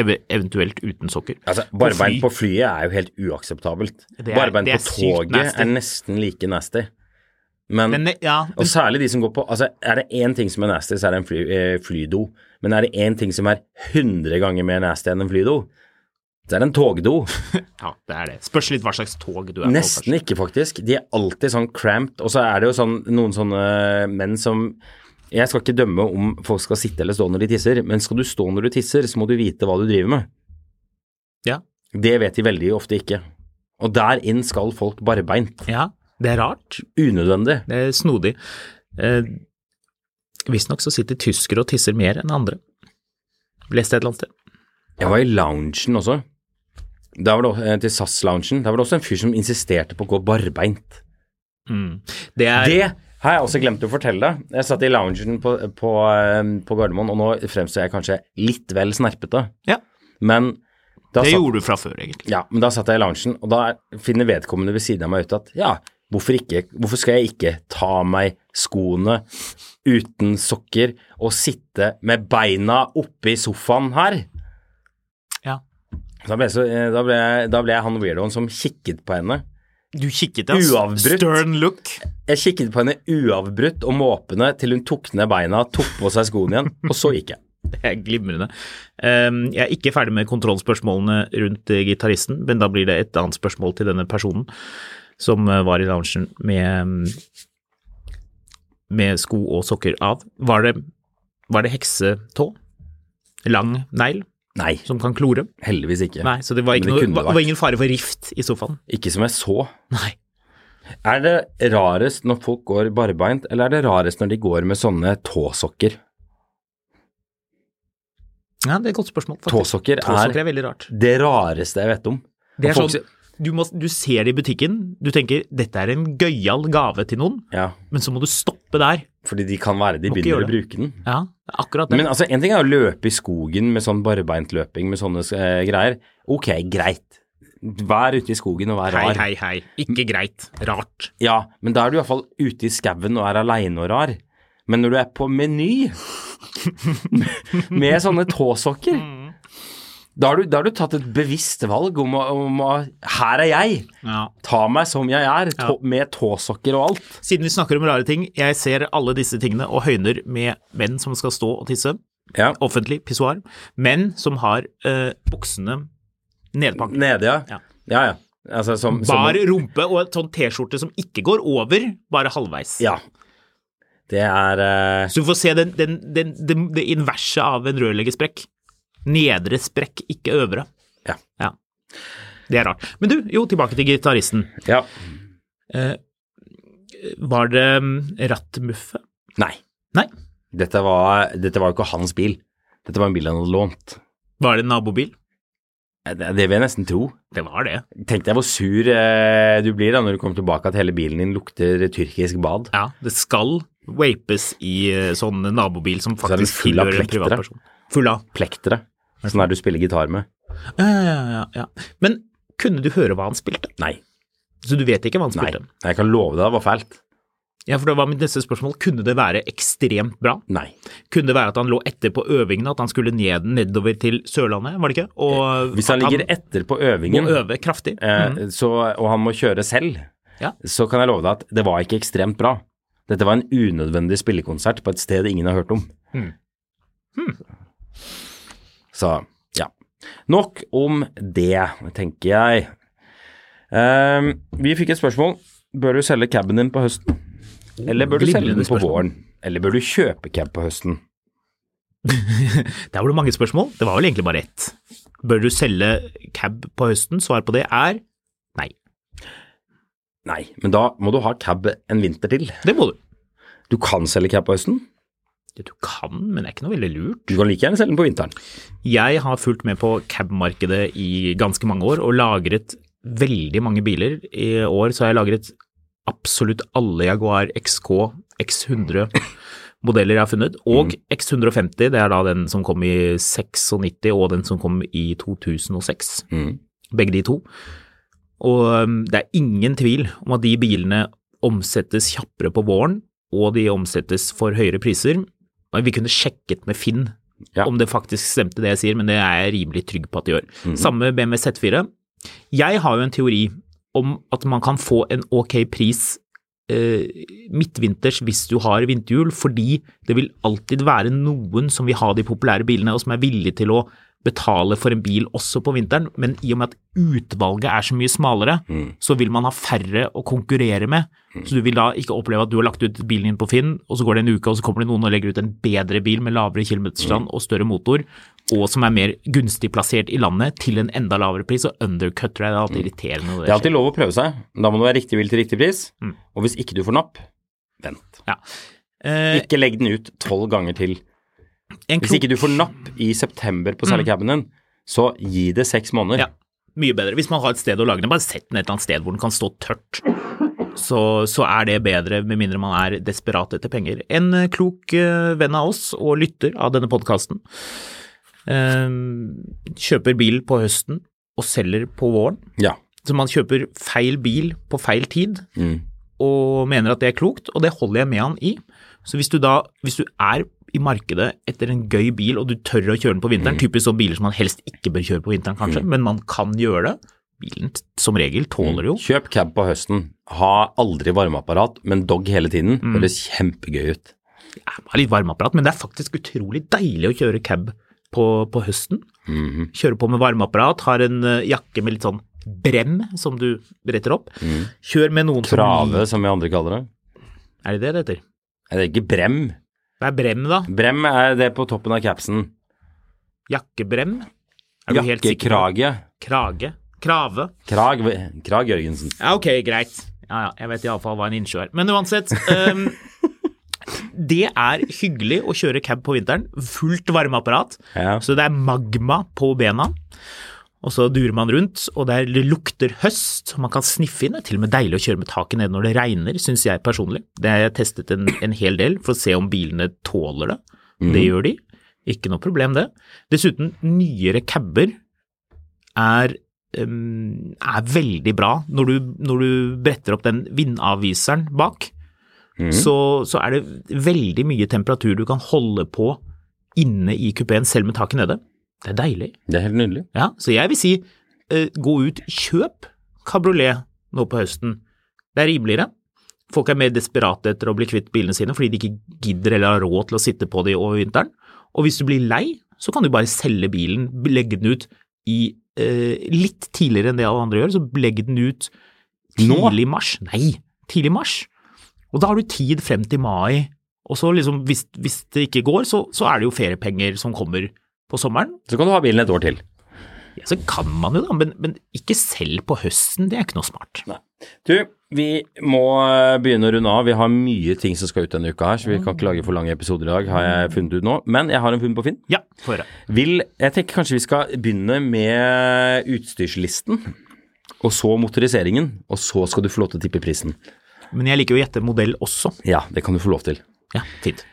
ev eventuelt uten sokker. Altså, På fly. på flyet er jo helt uakseptabelt. Er- er på toget nasty. er nesten like nasty. Men, Men ja, og særlig de som går på Altså, er det én ting som er nasty, så er det en fly, eh, flydo. Men er det én ting som er 100 ganger mer nasty enn en flydo, så er det en togdo. ja, det er det. Spørs litt hva slags tog du er på. Nesten ikke, faktisk. De er alltid sånn cramped. Og så er det jo sånn, noen sånne menn som Jeg skal ikke dømme om folk skal sitte eller stå når de tisser, men skal du stå når du tisser, så må du vite hva du driver med. Ja. Det vet de veldig ofte ikke. Og der inn skal folk barbeint. Ja, det er rart. Unødvendig. Det er snodig. Eh, Visstnok så sitter tyskere og tisser mer enn andre. Leste et eller annet sted. Jeg var i loungen også. Der var det, eh, til SAS-loungen. Der var det også en fyr som insisterte på å gå barbeint. Det er Det har jeg også glemt å fortelle deg. Jeg satt i loungen på, på, eh, på Gardermoen, og nå fremstår jeg kanskje litt vel snerpete. Ja, Men da, det satt, gjorde du fra før, egentlig. ja, men da satt jeg i loungen, og da finner vedkommende ved siden av meg ut at ja, hvorfor, ikke, hvorfor skal jeg ikke ta av meg skoene uten sokker og sitte med beina oppe i sofaen her? Ja. Da ble, så, eh, da, ble da ble jeg han weirdoen som kikket på henne. Du kikket, ja. Uavbrutt. Stern look. Jeg kikket på henne uavbrutt og måpende til hun tok ned beina, tok på seg skoene igjen, og så gikk jeg. Det er glimrende. Um, jeg er ikke ferdig med kontrollspørsmålene rundt eh, gitaristen, men da blir det et annet spørsmål til denne personen som eh, var i loungen med, mm, med sko og sokker av. Var det, var det heksetå? Lang negl Nei, som kan klore? heldigvis ikke. Nei, så det var, ikke det noe, var, ingen fare for rift i sofaen? Ikke som jeg så. Nei. Er det rarest når folk går barbeint, eller er det rarest når de går med sånne tåsokker? Ja, det er et godt spørsmål, faktisk. Tåsokker er- Tåsokker er veldig rart. Det rareste jeg vet om. Det er folk sånn, du, må, du ser det i butikken, du tenker dette er en gøyal gave til noen, Ja, men så må du stoppe der. fordi de kan være de begynner å bruke den. Ja, akkurat det. Men altså, en ting er å løpe i skogen med sånn barbeintløping med sånne eh, greier. Ok, greit. Vær ute i skogen og vær rar. hei, hei. hei. Ikke greit. Rart. Ja, men da er du iallfall ute i skauen og er aleine og rar. Men når du er på Meny med, med sånne tåsokker, da har, du, da har du tatt et bevisst valg om om å Her er jeg! Ja. Ta meg som jeg er, tå, med tåsokker og alt. Siden vi snakker om rare ting, jeg ser alle disse tingene og høyner med menn som skal stå og tisse. Ja. Offentlig pissoar. Menn som har øh, buksene nedpakket. Nede, ja. Ja. Ja, ja. Altså, som, som, Bar rumpe og en sånn T-skjorte som ikke går over, bare halvveis. Ja. Det er eh, Så du får se den, den, den, den, det inverse av en rørleggersprekk. Nedre sprekk, ikke øvre. Ja. ja. Det er rart. Men du, jo, tilbake til gitaristen. Ja. Eh, var det mm, rattmuffe? Nei. Nei. Dette var, dette var jo ikke hans bil. Dette var en bil han hadde lånt. Var det en nabobil? Eh, Det, det vil jeg nesten tro. Det var det. Tenk deg hvor sur eh, du blir da når du kommer tilbake at hele bilen din lukter tyrkisk bad. Ja, det skal vapes i eh, sånn nabobil som faktisk full tilhører en privatperson. Full av. Plektere. Sånn der du spiller gitar med. Ja, ja, ja, ja. Men kunne du høre hva han spilte? Nei. Så du vet ikke hva han spilte? Nei. Jeg kan love deg det var feilt. Ja, for det var mitt neste spørsmål. Kunne det være ekstremt bra? Nei. Kunne det være at han lå etter på øvingene, at han skulle ned, nedover til Sørlandet, var det ikke? Og Hvis han at ligger etter på øvingen, må øve kraftig. eh, Mhm. så, og han må kjøre selv, Ja. så kan jeg love deg at det var ikke ekstremt bra. Dette var en unødvendig spillekonsert på et sted ingen har hørt om. Mhm. Så ja. Nok om det, tenker jeg. Um, vi fikk et spørsmål. Bør du selge caben din på høsten? Eller bør du selge den på våren? Eller bør du kjøpe cab på høsten? Der var det mange spørsmål. Det var vel egentlig bare ett. Bør du selge cab på høsten? Svar på det er nei. Nei, men da må du ha cab en vinter til. Det må du. Du kan selge cab på høsten. Det du kan, men det er ikke noe veldig lurt. Du kan like gjerne selge den på vinteren. Jeg har fulgt med på cab-markedet i ganske mange år og lagret veldig mange biler. I år så har jeg lagret absolutt alle Jaguar XK X100 modeller jeg har funnet, og X150, det er da den som kom i 96 og den som kom i 2006. Mm. Begge de to. Og um, det er ingen tvil om at de bilene omsettes kjappere på våren, og de omsettes for høyere priser. Vi kunne sjekket med Finn Ja. om det faktisk stemte det jeg sier, men det er jeg rimelig trygg på at det gjør. Samme med BMW Z4. Jeg har jo en teori om at man kan få en ok pris eh, midtvinters hvis du har vinterhjul, fordi det vil alltid være noen som vil ha de populære bilene, og som er villige til å betale for en bil også på vinteren, men i og med at utvalget er så mye smalere, så vil man ha færre å konkurrere med. Så du vil da ikke oppleve at du har lagt ut bilen din på Finn, og så går det en uke, og så kommer det noen og legger ut en bedre bil med lavere kilometerstand og større motor, og som er mer gunstig plassert i landet til en enda lavere pris, og undercutter deg. Det er alltid irriterende Det det er alltid lov å prøve seg. Da må du være riktig bil til riktig pris. Og hvis ikke du får napp, vent. Ja. Eh, Ikke legg den ut tolv ganger til. Hvis ikke du får napp i september på å selge caben så gi det seks måneder. Ja, mye bedre. Hvis man har et sted å lage den, bare sett den et eller annet sted hvor den kan stå tørt. Så, så er det bedre, med mindre man er desperat etter penger. En eh, klok eh, venn av oss og lytter av denne podkasten kjøper bil på høsten og selger på våren. Ja. Så man kjøper feil bil på feil tid Mm. og mener at det er klokt, og det holder jeg med han i. Så hvis du da, hvis du er i markedet etter en gøy bil og du tør å kjøre den på vinteren, typisk sånne biler som man helst ikke bør kjøre på vinteren kanskje, men man kan gjøre det, bilen som regel tåler jo. Kjøp cab på høsten. Ha aldri varmeapparat, men dog hele tiden. Mm. Høres kjempegøy ut. Er litt varmeapparat, men det er faktisk utrolig deilig å kjøre cab på, på høsten. Mhm. Kjøre på med varmeapparat, har en eh, jakke med litt sånn brem som du retter opp. Kjør med noen som Trave, som vi andre kaller det. Er det det det heter? Er det ikke brem? Hva er brem, da? Brem er det på toppen av capsen. Jakkebrem? Er du helt sikker? Jakkekrage. Krage? Krave? Krag, Krag Jørgensen. Ja, ok, greit. Ja, ja, jeg vet iallfall hva en innsjø er. Men uansett. Um, det er hyggelig å kjøre cab på vinteren. Fullt varmeapparat. Ja. Så det er magma på bena. Og så durer man rundt, og det, er, det lukter høst. Man kan sniffe inn. Det er til og med deilig å kjøre med taket ned når det regner, syns jeg personlig. Det har jeg testet en, en hel del for å se om bilene tåler det. Det gjør de. Ikke noe problem, det. Dessuten, nyere caber er, um, er veldig bra når du, når du bretter opp den vindavviseren bak. så, så er det veldig mye temperatur du kan holde på inne i kupeen, selv med taket nede. Det er deilig. Det er helt nydelig. Ja, så jeg vil si eh, gå ut, kjøp kabriolet nå på høsten. Det er rimeligere. Folk er mer desperate etter å bli kvitt bilene sine fordi de ikke gidder eller har råd til å sitte på de over vinteren. Og hvis du blir lei, så kan du bare selge bilen, legge den ut i eh, litt tidligere enn det alle andre gjør, så legg den ut tidlig i mars. Nei, tidlig i mars. Og da har du tid frem til mai. Og så liksom, hvis, hvis det ikke går, så, så er det jo feriepenger som kommer på sommeren. Så kan du ha bilen et år til. Ja, så kan man jo da, men, men ikke selv på høsten, det er ikke noe smart. Du, vi må eh, begynne å runde av. Vi har mye ting som skal ut denne uka her, så vi kan ikke lage for lange episoder i dag, har jeg funnet ut nå. Men jeg har en funn på Finn. Ja, få høre. Vil, jeg tenker kanskje vi skal begynne med utstyrslisten, og så motoriseringen, og så skal du få lov til å tippe prisen. Men jeg liker jo å gjette modell også. Ja, det kan du få lov til. Ja, fint.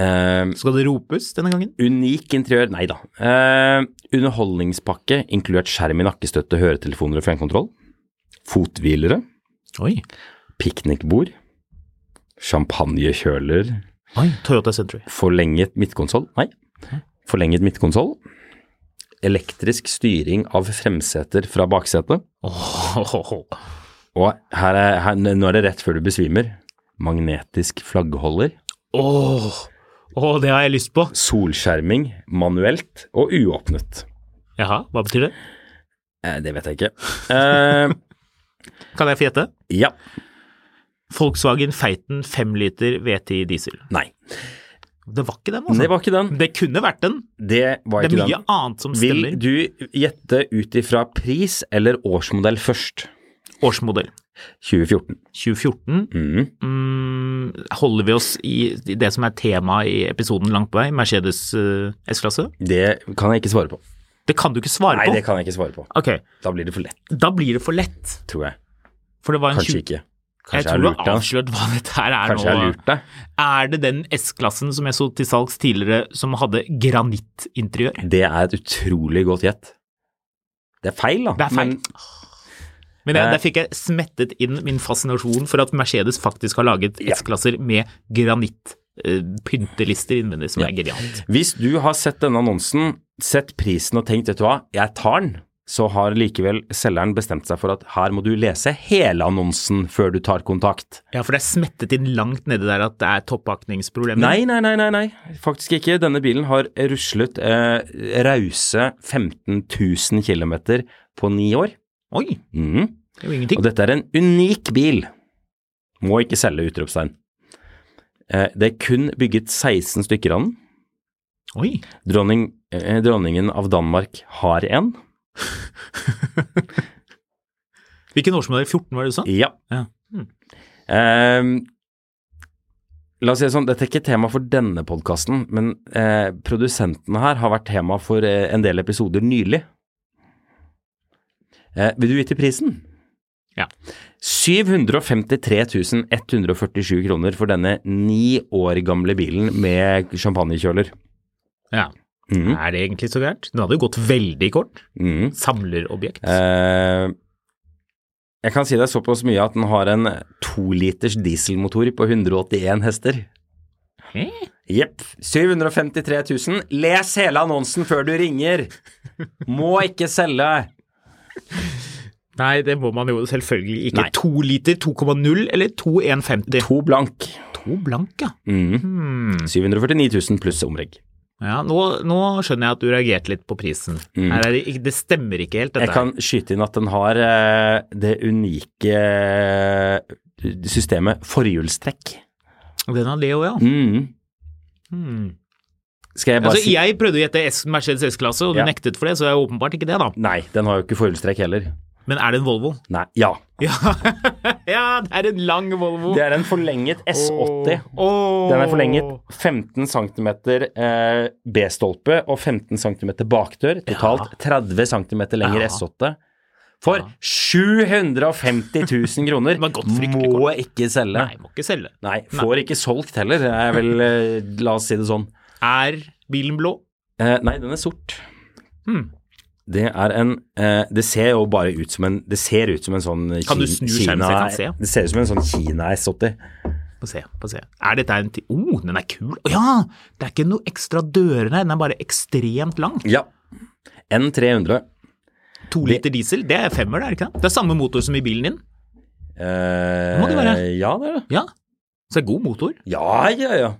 Eh, Skal det ropes denne gangen? unik interiør, nei da. Uh, underholdningspakke, inkludert skjerm i nakkestøtte, høretelefoner og fjernkontroll. Fothvilere, Oi. piknikbord, champagnekjøler, Oi, Toyota Century. forlenget midtkonsoll, nei, forlenget midtkonsoll, elektrisk styring av fremseter fra baksetet, Åh, og her er, her, nå er det rett før du besvimer, magnetisk flaggholder, Åh, åh, det har jeg lyst på. solskjerming manuelt og uåpnet. Jaha, hva betyr det? Eh, det vet jeg ikke. Eh, Kan jeg få gjette? ja, Volkswagen Feiten 5 liter V10 diesel. nei, Det var ikke den, altså. det var ikke den. Det kunne vært den. Det var ikke den. Det er mye den. annet som stemmer. Vil du gjette ut ifra pris eller årsmodell først? Årsmodell. 2014. 2014. Mm. Mm, holder vi oss i det som er tema i episoden langt på vei, Mercedes eh, S-klasse? Det kan jeg ikke svare på. Det kan du ikke svare Nei, på. det kan jeg ikke svare på. Okay. Da blir det for lett, da blir det for lett. tror jeg. For det var en Kanskje 20 ikke. Jeg Kanskje jeg tror du har avslørt hva dette her er Kanskje jeg har lurt deg. Er det den S-klassen som jeg så til salgs tidligere, som hadde granittinteriør? Det er et utrolig godt gjett. Det er feil, da. Det er feil. Men Men Eh. der fikk jeg smettet inn min fascinasjon for at Mercedes faktisk har laget S-klasser med granitt-pyntelister innvendig, som er genialt. hvis du har sett denne annonsen, sett prisen og tenkt, vet du hva, jeg tar den, så har likevel selgeren bestemt seg for at her må du lese hele annonsen før du tar kontakt. Ja, for det er smettet inn langt nedi der at det er toppakningsproblemer. Nei, nei, nei, nei, nei, faktisk ikke. Denne bilen har ruslet eh, rause 15 000 km på ni år. Oi, Mm. det er jo ingenting. Og dette er en unik bil. Må ikke selge utropstegn. Eh, det er kun bygget 16 stykker av den. Oi. Dronning, eh, dronningen av Danmark har en. Hvilken årsmodell? 14, var det du sa? Ja. Ja. Eh, la oss si det sånn, dette er ikke tema for denne podkasten, men eh, produsentene her har vært tema for eh, en del episoder nylig. Eh, vil du vite prisen? Ja. 753 147 kroner for denne ni år gamle bilen med champagnekjøler. Ja. Mm. Er det egentlig så gærent? Den hadde jo gått veldig kort. Mm. Samlerobjekt. Eh, jeg kan si deg såpass mye at den har en toliters dieselmotor på 181 hester. Jepp. 753 000. Les hele annonsen før du ringer! Må ikke selge. Nei, det må man jo selvfølgelig ikke. Nei. To liter 2,0 eller 2,150? To blank. To blank, ja. Mhm. 749 000 pluss omregg. Ja, nå, nå skjønner jeg at du reagerte litt på prisen. Er det, det stemmer ikke helt, dette. Mm. Jeg kan skyte inn at den har eh, det unike eh, systemet forhjulstrekk. Den har det òg, ja. Mm. Hmm. Jeg Altså, si jeg prøvde å gjette S Mercedes S-klasse, og du Ja. nektet for det, så det er åpenbart ikke det, da. Nei, den har jo ikke forhjulstrekk heller. Men er det en Volvo? Nei. Ja. Ja, ja det er en lang Volvo. Det er en forlenget S80. Åh. Den er forlenget 15 cm eh, B-stolpe og 15 cm bakdør. Totalt 30 cm lenger Ja. S8. For 750 000 kroner! Må ikke selge. Nei, må ikke selge. Nei, får ikke solgt heller, er vel eh, La oss si det sånn. Er bilen blå? Eh, nei, den er sort. Hmm. Det er en eh, Det ser jo bare ut som en Det ser ut som en sånn Kan du snu skjermen så jeg kan se? Det ser ut som en sånn Kina S80. Få se, få se. Er dette en ti... Oh, den er kul. Å ja! Det er ikke noe ekstra dører her, den er bare ekstremt lang. Ja. N300. To liter diesel, det er femmer, det er ikke det? Det er samme motor som i bilen din. Eh, Må det være? Ja, det er det. Ja. Så det er god motor. Ja, ja, ja.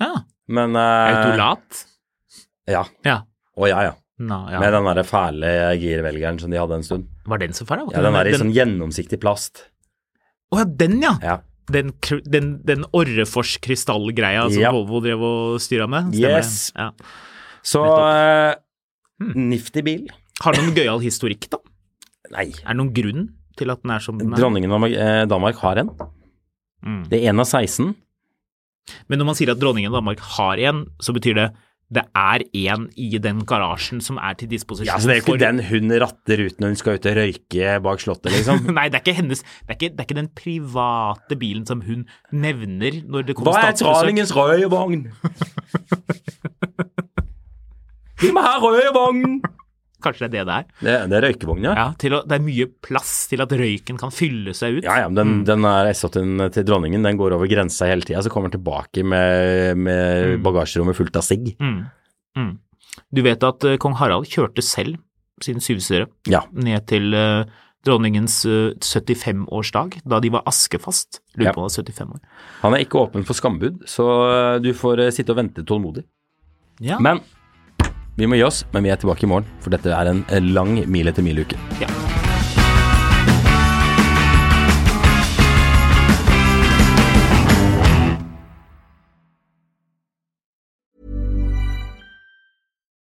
Ja. Men eh, Autolat. Ja. Ja. Å ja, ja. Nå, ja. Med den der fæle girvelgeren som de hadde en stund. Var den så fæl? Ja, den er i sånn gjennomsiktig plast. Å ja, den ja! Ja. Den, den, den Orrefors-krystallgreia som Ja. Volvo drev og styra med? Stemmer Yes. Ja. Så eh, nifty bil. Har den noen gøyal historikk, da? Nei. Er det noen grunn til at den er som den er? Dronningen av eh, Danmark har en. Mm. Det er en av 16. Men når man sier at dronningen av Danmark har en, så betyr det det er en i den garasjen som er til disposisjon Ja, så det er jo ikke for- den hun ratter ut når hun skal ut og røyke bak slottet, liksom. Nei, det er ikke hennes det er ikke, det er ikke den private bilen som hun nevner når det kommer Hva er statsbesøk. dronningens røde vogn? Vi må ha røde vogn! Kanskje det er det det er? Det, det er røykevogn, ja. Ja, å, det er mye plass til at røyken kan fylle seg ut. Ja, ja, men den, den er S8-en til dronningen, den går over grensa hele tida, så kommer den tilbake med, med bagasjerommet fullt av sigg. Mm. Mm. Du vet at eh, kong Harald kjørte selv sin syvsøre Ja. ned til eh, dronningens eh, 75-årsdag, da de var askefast. Lurer på om han var 75 år. Han er ikke åpen for skambud, så eh, du får eh, sitte og vente tålmodig. Ja. Men vi må gi oss, men vi er tilbake i morgen, for dette er en eh, lang mil etter mil-uke. ja.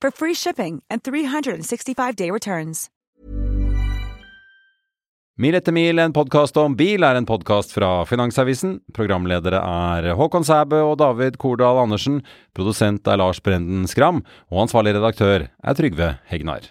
for free shipping and 365-day returns. Mil etter mil, en podkast om bil, er en podkast fra Finansavisen. Programledere er Håkon Sæbø og David Kordal Andersen. Produsent er Lars Brenden Skram. Og ansvarlig redaktør er Trygve Hegnar.